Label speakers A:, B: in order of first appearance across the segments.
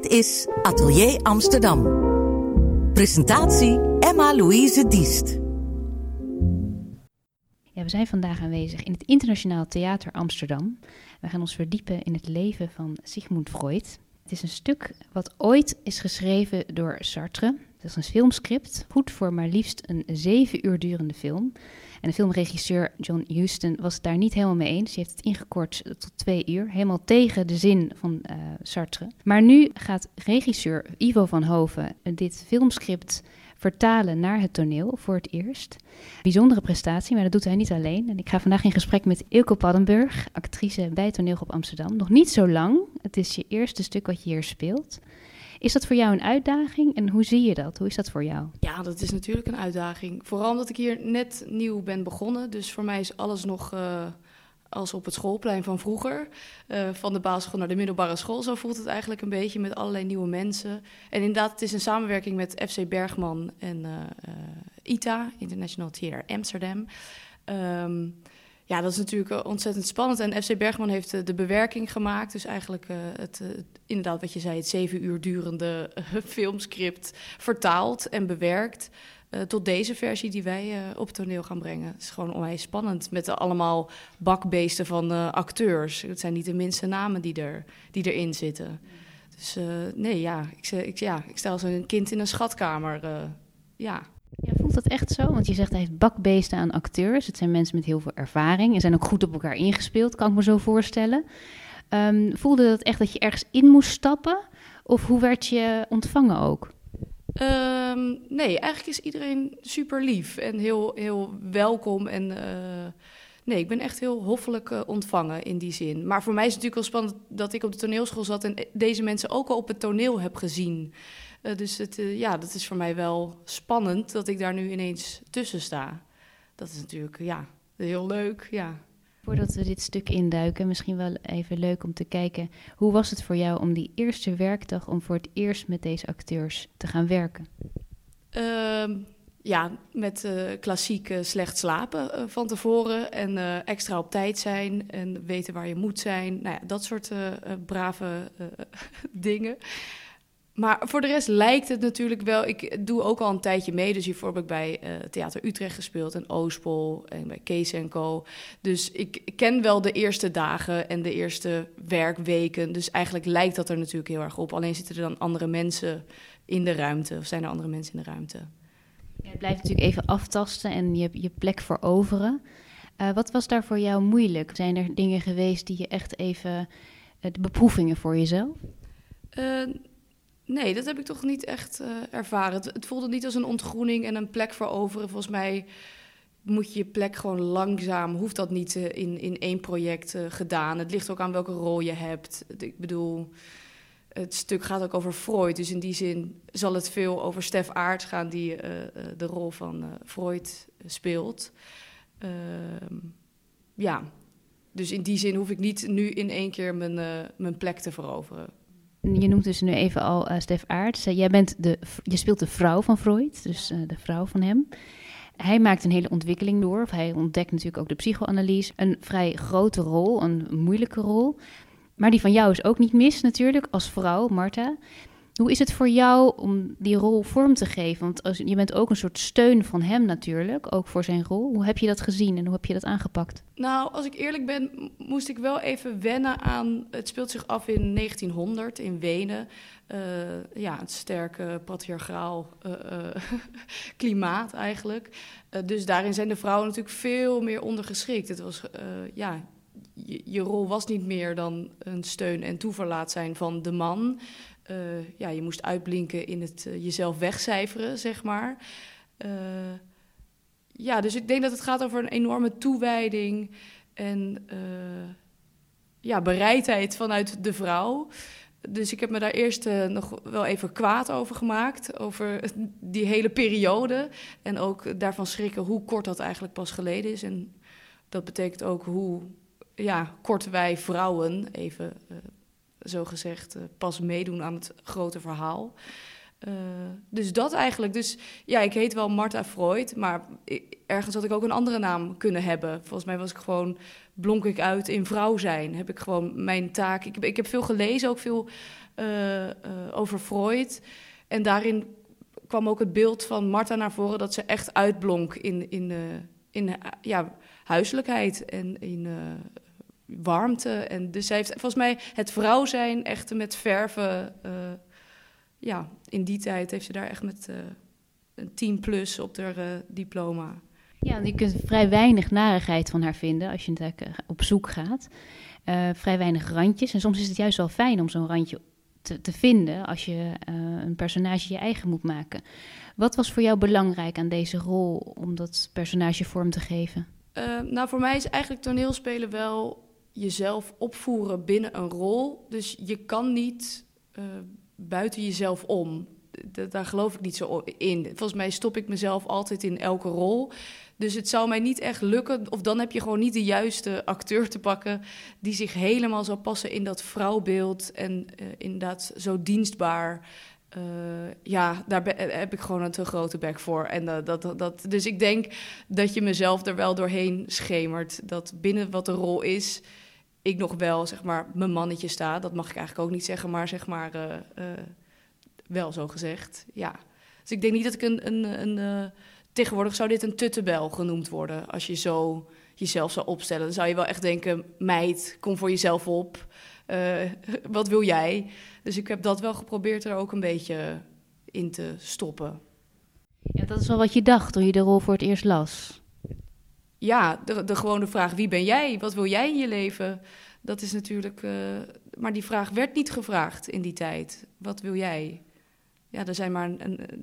A: Dit is Atelier Amsterdam. Presentatie Emma-Louise Diest.
B: Ja, we zijn vandaag aanwezig in het Internationaal Theater Amsterdam. We gaan ons verdiepen in het leven van Sigmund Freud. Het is een stuk wat ooit is geschreven door Sartre. Dat is een filmscript, goed voor maar liefst een zeven uur durende film. En de filmregisseur John Huston was het daar niet helemaal mee eens. Hij heeft het ingekort tot twee uur, helemaal tegen de zin van uh, Sartre. Maar nu gaat regisseur Ivo van Hoven dit filmscript vertalen naar het toneel voor het eerst. Bijzondere prestatie, maar dat doet hij niet alleen. En ik ga vandaag in gesprek met Ilko Paddenburg, actrice bij Toneelgroep Amsterdam. Nog niet zo lang. Het is je eerste stuk wat je hier speelt. Is dat voor jou een uitdaging en hoe zie je dat? Hoe is dat voor jou?
C: Ja, dat is natuurlijk een uitdaging. Vooral omdat ik hier net nieuw ben begonnen. Dus voor mij is alles nog uh, als op het schoolplein van vroeger. Uh, van de basisschool naar de middelbare school. Zo voelt het eigenlijk een beetje met allerlei nieuwe mensen. En inderdaad, het is een samenwerking met FC Bergman en uh, ITA, International Theater Amsterdam. Um, ja, dat is natuurlijk ontzettend spannend. En FC Bergman heeft de, de bewerking gemaakt. Dus eigenlijk uh, het, inderdaad wat je zei, het zeven uur durende uh, filmscript vertaald en bewerkt. tot deze versie die wij op toneel gaan brengen. Het is gewoon onwijs spannend met de allemaal bakbeesten van acteurs. Het zijn niet de minste namen die, er, die erin zitten. Dus nee, ja ik, ik, ja, ik stel als een kind in een schatkamer. ja,
B: ja, voelt dat echt zo? Want je zegt hij heeft bakbeesten aan acteurs. Het zijn mensen met heel veel ervaring en zijn ook goed op elkaar ingespeeld, kan ik me zo voorstellen. Um, voelde dat echt dat je ergens in moest stappen? Of hoe werd je ontvangen ook?
C: Um, nee, eigenlijk is iedereen super lief en heel, heel welkom. En uh, nee, ik ben echt heel hoffelijk uh, ontvangen in die zin. Maar voor mij is het natuurlijk wel spannend dat ik op de toneelschool zat en deze mensen ook al op het toneel heb gezien. Uh, dus het, uh, ja, dat is voor mij wel spannend dat ik daar nu ineens tussen sta. Dat is natuurlijk ja, heel leuk. Ja.
B: Voordat we dit stuk induiken, misschien wel even leuk om te kijken. Hoe was het voor jou om die eerste werkdag, om voor het eerst met deze acteurs te gaan werken?
C: Uh, ja, met uh, klassiek slecht slapen uh, van tevoren en uh, extra op tijd zijn en weten waar je moet zijn. Nou ja, dat soort brave dingen. Maar voor de rest lijkt het natuurlijk wel. Ik doe ook al een tijdje mee. Dus hiervoor heb ik bij uh, Theater Utrecht gespeeld en Oostpol en bij Kees en Co. Dus ik ken wel de eerste dagen en de eerste werkweken. Dus eigenlijk lijkt dat er natuurlijk heel erg op. Alleen zitten er dan andere mensen in de ruimte. Of zijn er andere mensen in de ruimte?
B: Ja, het blijft natuurlijk even aftasten en je, je plek veroveren. Uh, wat was daar voor jou moeilijk? Zijn er dingen geweest die je echt even. Uh, de beproevingen voor jezelf?
C: Nee, dat heb ik toch niet echt uh, ervaren. Het, voelde niet als een ontgroening en een plek veroveren. Volgens mij moet je je plek gewoon langzaam, hoeft dat niet uh, in, in één project uh, gedaan. Het ligt ook aan welke rol je hebt. Ik bedoel, het stuk gaat ook over Freud. Dus in die zin zal het veel over Stef Aert gaan, die de rol van Freud speelt. Ehm, ja, dus in die zin hoef ik niet nu in één keer mijn, mijn plek te veroveren
B: je noemt dus nu even al uh, Stef Aarts. Uh, jij bent de, je speelt de vrouw van Freud, dus uh, de vrouw van hem. Hij maakt een hele ontwikkeling door. Of hij ontdekt natuurlijk ook de psychoanalyse. Een vrij grote rol, een moeilijke rol. Maar die van jou is ook niet mis natuurlijk, als vrouw, Marta. Hoe is het voor jou om die rol vorm te geven? Want als, je bent ook een soort steun van hem natuurlijk, ook voor zijn rol. Hoe heb je dat gezien en hoe heb je dat aangepakt?
C: Nou, als ik eerlijk ben, moest ik wel even wennen aan... Het speelt zich af in 1900 in Wenen. Uh, ja, het sterke patriarchaal uh, uh, klimaat eigenlijk. dus daarin zijn de vrouwen natuurlijk veel meer ondergeschikt. Het was, ja, je, je, rol was niet meer dan een steun en toeverlaat zijn van de man... Uh, ja, je moest uitblinken in het uh, jezelf wegcijferen, zeg maar. Uh, ja, dus ik denk dat het gaat over een enorme toewijding en ja, bereidheid vanuit de vrouw. Dus ik heb me daar eerst nog wel even kwaad over gemaakt, over die hele periode. En ook daarvan schrikken hoe kort dat eigenlijk pas geleden is. En dat betekent ook hoe ja, kort wij vrouwen, even zo gezegd uh, pas meedoen aan het grote verhaal. Uh, dus dat eigenlijk. Dus ja, ik heet wel Marta Freud, maar ergens had ik ook een andere naam kunnen hebben. Volgens mij was ik gewoon, blonk ik uit in vrouw zijn. Heb ik gewoon mijn taak. Ik, ik heb veel gelezen, ook veel uh, over Freud. En daarin kwam ook het beeld van Marta naar voren dat ze echt uitblonk in, in, in ja, huiselijkheid en in warmte. En dus zij heeft volgens mij het vrouw zijn echt met verven ja, in die tijd heeft ze daar echt met uh, een 10 plus op haar uh, diploma.
B: Ja, je kunt vrij weinig narigheid van haar vinden als je op zoek gaat. vrij weinig randjes. En soms is het juist wel fijn om zo'n randje te, te, vinden als je een personage je eigen moet maken. Wat was voor jou belangrijk aan deze rol om dat personage vorm te geven?
C: nou, voor mij is eigenlijk toneelspelen wel jezelf opvoeren binnen een rol. Dus je kan niet buiten jezelf om. daar geloof ik niet zo in. Volgens mij stop ik mezelf altijd in elke rol. Dus het zou mij niet echt lukken. Of dan heb je gewoon niet de juiste acteur te pakken. die zich helemaal zou passen in dat vrouwbeeld. En uh, inderdaad zo dienstbaar. Uh, ja, daar heb ik gewoon een te grote bek voor. En uh, dat, dat, dus ik denk dat je mezelf er wel doorheen schemert. Dat binnen wat de rol is ik nog wel, zeg maar, mijn mannetje sta. Dat mag ik eigenlijk ook niet zeggen, maar zeg maar, uh, uh, wel zo gezegd. Ja. Dus ik denk niet dat ik een. een, een uh, tegenwoordig zou dit een tuttebel genoemd worden. Als je zo jezelf zou opstellen. Dan zou je wel echt denken: meid, kom voor jezelf op. wat wil jij? Dus ik heb dat wel geprobeerd er ook een beetje in te stoppen.
B: Ja, dat is wel wat je dacht toen je de rol voor het eerst las
C: ja, de, de gewone vraag: wie ben jij? Wat wil jij in je leven? Dat is natuurlijk. Uh, maar die vraag werd niet gevraagd in die tijd. Wat wil jij? Ja, er, zijn maar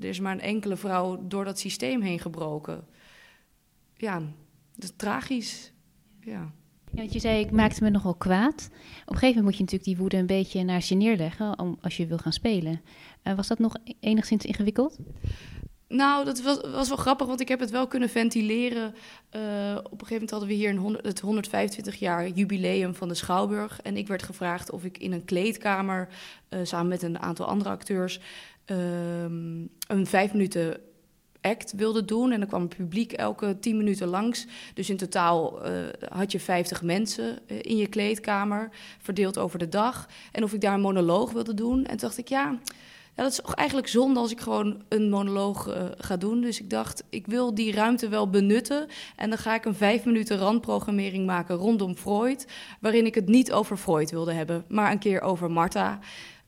C: er is maar een enkele vrouw door dat systeem heen gebroken. Ja, dat is tragisch. Ja.
B: Ja, je zei, ik maakte me nogal kwaad. Op een gegeven moment moet je natuurlijk die woede een beetje naar je neerleggen om, als je wil gaan spelen. Uh, was dat nog enigszins ingewikkeld?
C: Nou, dat was, was wel grappig, want ik heb het wel kunnen ventileren. Uh, op een gegeven moment hadden we hier een 100, het 125 jaar jubileum van de Schouwburg. En ik werd gevraagd of ik in een kleedkamer, uh, samen met een aantal andere acteurs, uh, een vijf minuten act wilde doen. En dan kwam publiek elke tien minuten langs. Dus in totaal uh, had je 50 mensen in je kleedkamer, verdeeld over de dag. En of ik daar een monoloog wilde doen. En toen dacht ik, ja, ja, dat is eigenlijk zonde als ik gewoon een monoloog uh, ga doen. Dus ik dacht, ik wil die ruimte wel benutten. En dan ga ik een vijf minuten randprogrammering maken rondom Freud. Waarin ik het niet over Freud wilde hebben, maar een keer over Marta.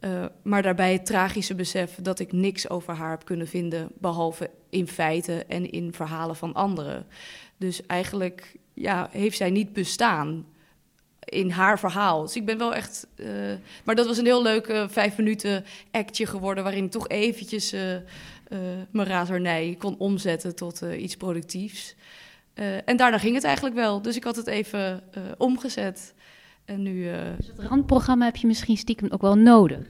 C: Uh, maar daarbij het tragische besef dat ik niks over haar heb kunnen vinden. Behalve in feiten en in verhalen van anderen. Dus eigenlijk ja, heeft zij niet bestaan in haar verhaal. Dus ik ben wel echt. Uh, maar dat was een heel leuk uh, vijf minuten actje geworden. waarin ik toch eventjes uh, mijn razernij kon omzetten tot iets productiefs. en daarna ging het eigenlijk wel. Dus ik had het even omgezet. En nu.
B: Dus het randprogramma heb je misschien stiekem ook wel nodig.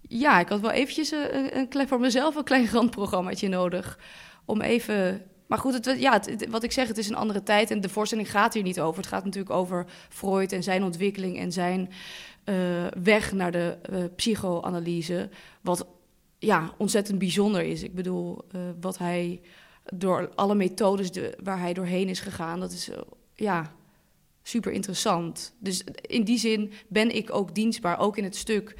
C: Ja, ik had wel eventjes een, een klein, voor mezelf een klein randprogrammaatje nodig. Om even maar goed, het, ja, wat ik zeg, het is een andere tijd en de voorstelling gaat hier niet over. Het gaat natuurlijk over Freud en zijn ontwikkeling en zijn uh, weg naar de uh, psychoanalyse. Wat ja, ontzettend bijzonder is. Ik bedoel, uh, wat hij door alle methodes de, waar hij doorheen is gegaan, dat is ja, super interessant. Dus in die zin ben ik ook dienstbaar, ook in het stuk.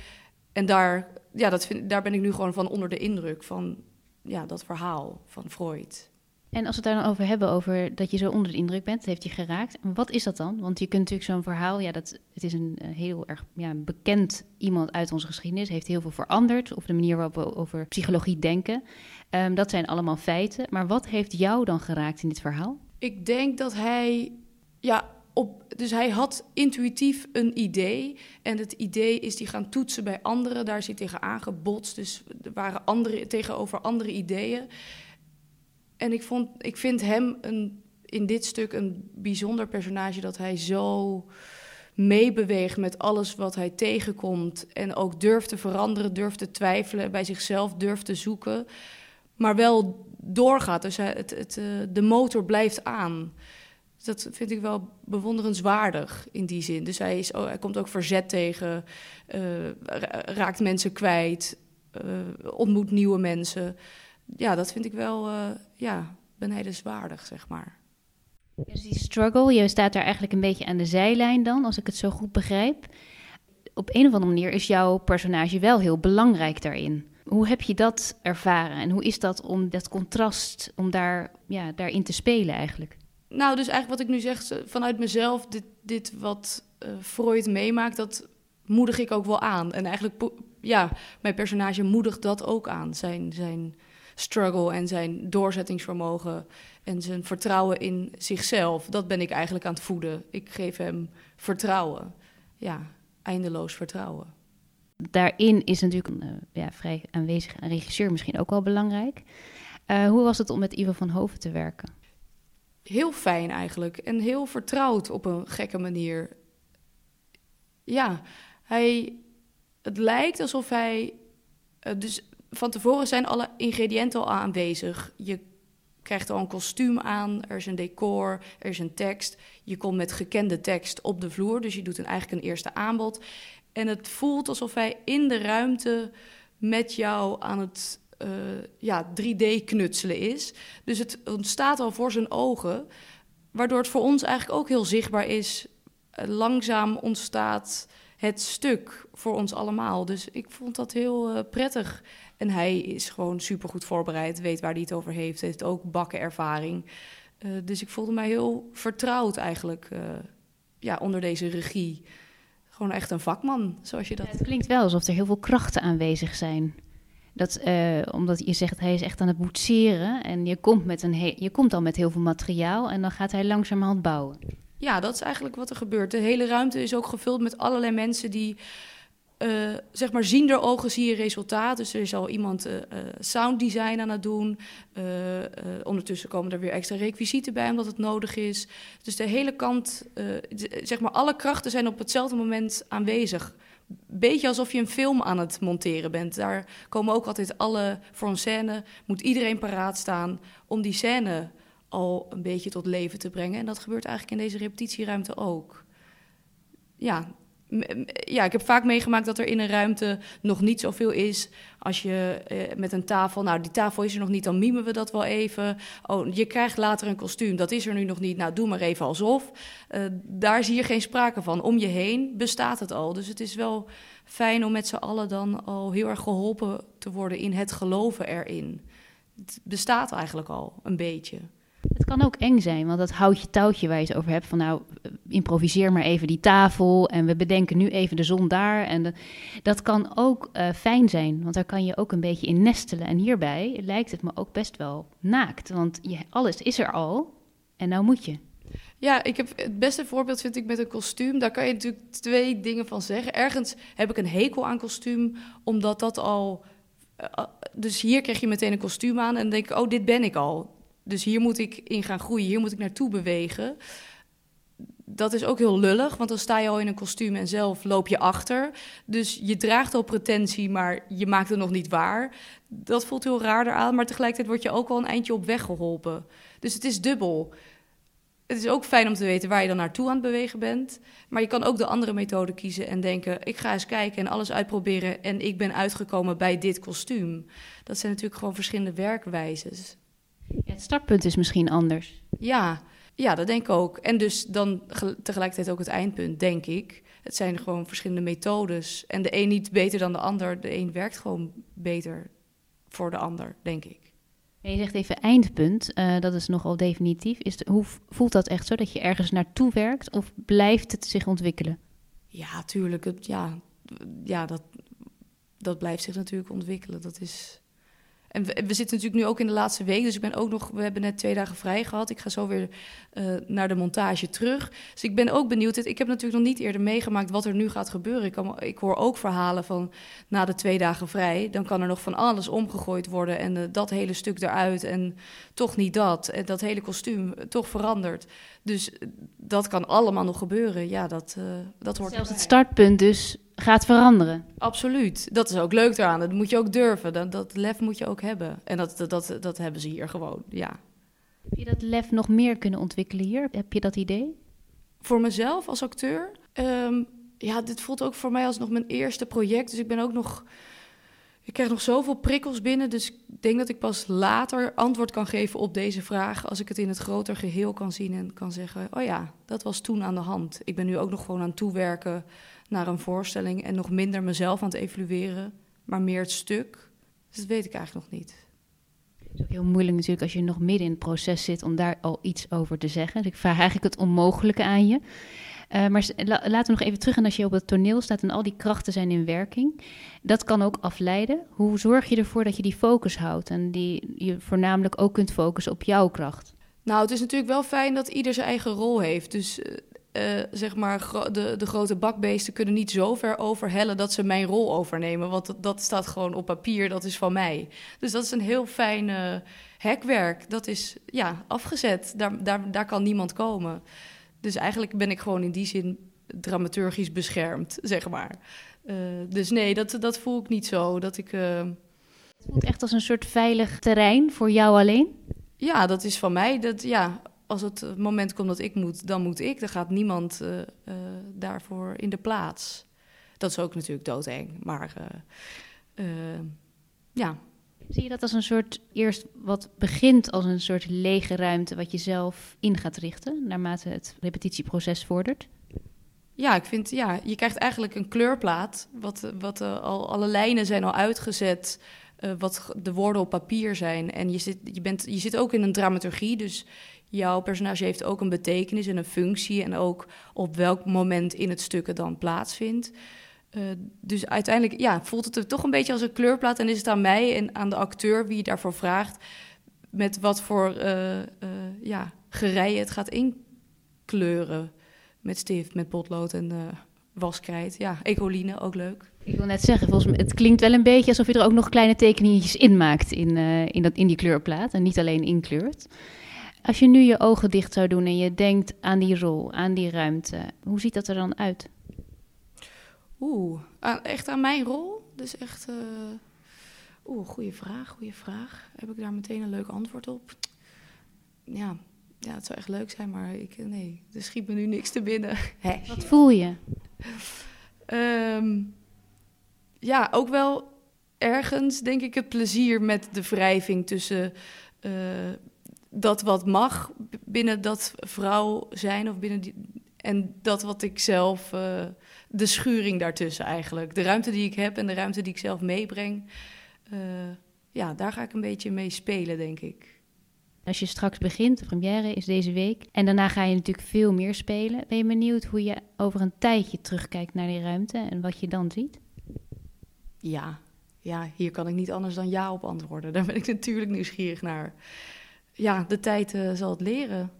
C: En daar, ja, dat daar ben ik nu gewoon van onder de indruk van ja, dat verhaal van Freud.
B: En als we het daar dan over hebben, over dat je zo onder de indruk bent, heeft je geraakt. Wat is dat dan? Want je kunt natuurlijk zo'n verhaal, ja, dat, het is een heel erg ja, bekend iemand uit onze geschiedenis, heeft heel veel veranderd, of de manier waarop we over psychologie denken. Um, dat zijn allemaal feiten. Maar wat heeft jou dan geraakt in dit verhaal?
C: Ik denk dat hij, ja, op, dus hij had intuïtief een idee. En het idee is die gaan toetsen bij anderen. Daar zit tegen aangebotst. Dus er waren andere, tegenover andere ideeën. En ik, vond, ik vind hem een, in dit stuk een bijzonder personage dat hij zo meebeweegt met alles wat hij tegenkomt. En ook durft te veranderen, durft te twijfelen, bij zichzelf durft te zoeken. Maar wel doorgaat. Dus hij, het, het, eh, de motor blijft aan. Dat vind ik wel bewonderenswaardig in die zin. Dus hij, is, oh, hij komt ook verzet tegen, uh, raakt mensen kwijt. ontmoet nieuwe mensen. Ja, dat vind ik wel uh, ja, benijdenswaardig, zeg maar.
B: Dus die struggle, je staat daar eigenlijk een beetje aan de zijlijn dan, als ik het zo goed begrijp. Op een of andere manier is jouw personage wel heel belangrijk daarin. Hoe heb je dat ervaren en hoe is dat om dat contrast, om daar, ja, daarin te spelen eigenlijk?
C: Nou, dus eigenlijk wat ik nu zeg vanuit mezelf, dit, dit wat uh, Freud meemaakt, dat moedig ik ook wel aan. En eigenlijk, ja, mijn personage moedigt dat ook aan. Zijn, zijn struggle en zijn doorzettingsvermogen en zijn vertrouwen in zichzelf. Dat ben ik eigenlijk aan het voeden. Ik geef hem vertrouwen. Ja, eindeloos vertrouwen.
B: Daarin is natuurlijk een uh, ja, vrij aanwezig een regisseur misschien ook wel belangrijk. Uh, hoe was het om met Ivo van Hoven te werken?
C: Heel fijn eigenlijk en heel vertrouwd op een gekke manier. Ja, hij, het lijkt alsof hij. Uh, dus van tevoren zijn alle ingrediënten al aanwezig. Je krijgt al een kostuum aan, er is een decor, er is een tekst. Je komt met gekende tekst op de vloer, dus je doet een, eigenlijk een eerste aanbod. En het voelt alsof hij in de ruimte met jou aan het uh, ja, 3D-knutselen is. Dus het ontstaat al voor zijn ogen, waardoor het voor ons eigenlijk ook heel zichtbaar is. Langzaam ontstaat het stuk voor ons allemaal. Dus ik vond dat heel uh, prettig. En hij is gewoon supergoed voorbereid, weet waar hij het over heeft, heeft ook bakkenervaring. Uh, dus ik voelde mij heel vertrouwd eigenlijk uh, ja, onder deze regie. Gewoon echt een vakman, zoals je dat... Ja,
B: het klinkt wel alsof er heel veel krachten aanwezig zijn. Dat, uh, omdat je zegt, hij is echt aan het boetseren en je komt, met een je komt al met heel veel materiaal en dan gaat hij langzamerhand bouwen.
C: Ja, dat is eigenlijk wat er gebeurt. De hele ruimte is ook gevuld met allerlei mensen die uh, zeg maar ziender ogen zie je resultaat. Dus er is al iemand uh, sounddesign aan het doen. ondertussen komen er weer extra requisieten bij omdat het nodig is. Dus de hele kant, zeg maar alle krachten zijn op hetzelfde moment aanwezig. Beetje alsof je een film aan het monteren bent. Daar komen ook altijd alle, voor een scène moet iedereen paraat staan om die scène al een beetje tot leven te brengen. En dat gebeurt eigenlijk in deze repetitieruimte ook. Ja, ja, ik heb vaak meegemaakt dat er in een ruimte nog niet zoveel is. Als je eh, met een tafel, nou die tafel is er nog niet, dan mimen we dat wel even. Oh, je krijgt later een kostuum, dat is er nu nog niet. Nou, doe maar even alsof. Uh, daar zie je geen sprake van. Om je heen bestaat het al. Dus het is wel fijn om met z'n allen dan al heel erg geholpen te worden in het geloven erin. Het bestaat eigenlijk al een beetje.
B: Het kan ook eng zijn, want dat houtje touwtje waar je het over hebt, van nou, improviseer maar even die tafel en we bedenken nu even de zon daar. En dat kan ook uh, fijn zijn, want daar kan je ook een beetje in nestelen. En hierbij lijkt het me ook best wel naakt, want je, alles is er al en nou moet je.
C: Ja, ik heb het beste voorbeeld vind ik met een kostuum. Daar kan je natuurlijk twee dingen van zeggen. Ergens heb ik een hekel aan kostuum, omdat dat al. Uh, dus hier krijg je meteen een kostuum aan en denk ik, oh, dit ben ik al dus hier moet ik in gaan groeien, hier moet ik naartoe bewegen. Dat is ook heel lullig, want dan sta je al in een kostuum en zelf loop je achter. Dus je draagt al pretentie, maar je maakt het nog niet waar. Dat voelt heel raar eraan, maar tegelijkertijd word je ook wel een eindje op weg geholpen. Dus het is dubbel. Het is ook fijn om te weten waar je dan naartoe aan het bewegen bent. Maar je kan ook de andere methode kiezen en denken: ik ga eens kijken en alles uitproberen. En ik ben uitgekomen bij dit kostuum. Dat zijn natuurlijk gewoon verschillende werkwijzes.
B: Ja, het startpunt is misschien anders.
C: Ja, ja, dat denk ik ook. En dus dan tegelijkertijd ook het eindpunt, denk ik. Het zijn gewoon verschillende methodes. En de een niet beter dan de ander. De een werkt gewoon beter voor de ander, denk ik.
B: je zegt even eindpunt, uh, dat is nogal definitief. Is hoe voelt dat echt zo, dat je ergens naartoe werkt? Of blijft het zich ontwikkelen?
C: Ja, tuurlijk. ja, ja dat, dat blijft zich natuurlijk ontwikkelen. Dat is en we, we, zitten natuurlijk nu ook in de laatste week, dus ik ben ook nog, we hebben net twee dagen vrij gehad. Ik ga zo weer uh, naar de montage terug. Dus ik ben ook benieuwd. Ik heb natuurlijk nog niet eerder meegemaakt wat er nu gaat gebeuren. Ik, kan, ik hoor ook verhalen van na de twee dagen vrij, dan kan er nog van alles omgegooid worden en uh, dat hele stuk eruit en toch niet dat. En dat hele kostuum toch veranderd. Dus dat kan allemaal nog gebeuren. Ja, dat, dat hoort.
B: Zelfs het startpunt dus gaat veranderen.
C: Absoluut. Dat is ook leuk eraan. Dat moet je ook durven. Dat, dat lef moet je ook hebben. En dat, dat, dat, dat hebben ze hier gewoon, ja.
B: Heb je dat lef nog meer kunnen ontwikkelen hier? Heb je dat idee?
C: Voor mezelf als acteur? Um, ja, dit voelt ook voor mij als nog mijn eerste project. Dus ik ben ook nog Ik krijg nog zoveel prikkels binnen, dus ik denk dat ik pas later antwoord kan geven op deze vraag. Als ik het in het groter geheel kan zien en kan zeggen: Oh ja, dat was toen aan de hand. Ik ben nu ook nog gewoon aan het toewerken naar een voorstelling en nog minder mezelf aan het evalueren, maar meer het stuk. Dus dat weet ik eigenlijk nog niet.
B: Het is ook heel moeilijk natuurlijk als je nog midden in het proces zit om daar al iets over te zeggen. Dus ik vraag eigenlijk het onmogelijke aan je. Uh, maar laten we nog even terug. En als je op het toneel staat en al die krachten zijn in werking, dat kan ook afleiden. Hoe zorg je ervoor dat je die focus houdt en die je voornamelijk ook kunt focussen op jouw kracht?
C: Nou, het is natuurlijk wel fijn dat ieder zijn eigen rol heeft. Dus uh, zeg maar, de, de grote bakbeesten kunnen niet zo ver overhellen dat ze mijn rol overnemen. Want dat, dat, staat gewoon op papier, dat is van mij. Dus dat is een heel fijn hekwerk. Dat is ja, afgezet. Daar, daar, daar kan niemand komen. Dus eigenlijk ben ik gewoon in die zin dramaturgisch beschermd, zeg maar. Uh, dus nee, dat, dat voel ik niet zo. Dat ik, uh...
B: Het voelt echt als een soort veilig terrein voor jou alleen?
C: Ja, dat is van mij. Dat, ja, als het moment komt dat ik moet, dan moet ik. Er gaat niemand uh, daarvoor in de plaats. Dat is ook natuurlijk doodeng. Maar ja,
B: Zie je dat als een soort, eerst wat begint als een soort lege ruimte wat je zelf in gaat richten, naarmate het repetitieproces vordert?
C: Ja, ik vind, ja, je krijgt eigenlijk een kleurplaat, wat, wat uh, al, alle lijnen zijn al uitgezet, uh, wat de woorden op papier zijn. En je zit, je, bent, je zit ook in een dramaturgie, dus jouw personage heeft ook een betekenis en een functie en ook op welk moment in het stuk het dan plaatsvindt. Uh, dus uiteindelijk ja, voelt het er toch een beetje als een kleurplaat. En is het aan mij en aan de acteur wie daarvoor vraagt... met wat voor uh, ja, gerijen het gaat inkleuren. Met stift, met potlood en waskrijt. Ja, ecoline, ook leuk.
B: Ik wil net zeggen, volgens mij, het klinkt wel een beetje alsof je er ook nog kleine tekeningetjes in maakt in, in, dat, in die kleurplaat. En niet alleen inkleurt. Als je nu je ogen dicht zou doen en je denkt aan die rol, aan die ruimte, hoe ziet dat er dan uit?
C: Oeh, echt aan mijn rol? Dus echt. Uh... Oeh, goede vraag, goede vraag. Heb ik daar meteen een leuk antwoord op? Ja, ja, het zou echt leuk zijn, maar ik, nee, er schiet me nu niks te binnen.
B: Wat voel je?
C: um, ja, ook wel ergens, denk ik, het plezier met de wrijving tussen uh, dat wat mag binnen dat vrouw zijn of binnen die, en dat wat ik zelf. Uh, de schuring daartussen eigenlijk. De ruimte die ik heb en de ruimte die ik zelf meebreng. Uh, ja, daar ga ik een beetje mee spelen, denk ik.
B: Als je straks begint, de première is deze week. En daarna ga je natuurlijk veel meer spelen. Ben je benieuwd hoe je over een tijdje terugkijkt naar die ruimte en wat je dan ziet?
C: Ja, ja hier kan ik niet anders dan ja op antwoorden. Daar ben ik natuurlijk nieuwsgierig naar. Ja, de tijd uh, zal het leren.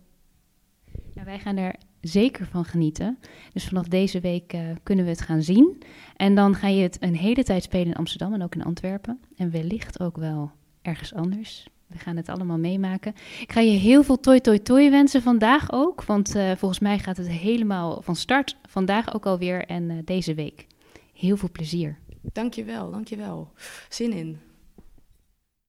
B: Ja, wij gaan er zeker van genieten. Dus vanaf deze week uh, kunnen we het gaan zien. En dan ga je het een hele tijd spelen in Amsterdam en ook in Antwerpen. En wellicht ook wel ergens anders. We gaan het allemaal meemaken. Ik ga je heel veel toi toi toi wensen vandaag ook. Want uh, volgens mij gaat het helemaal van start vandaag ook alweer en uh, deze week. Heel veel plezier.
C: Dankjewel, dankjewel. Zin in.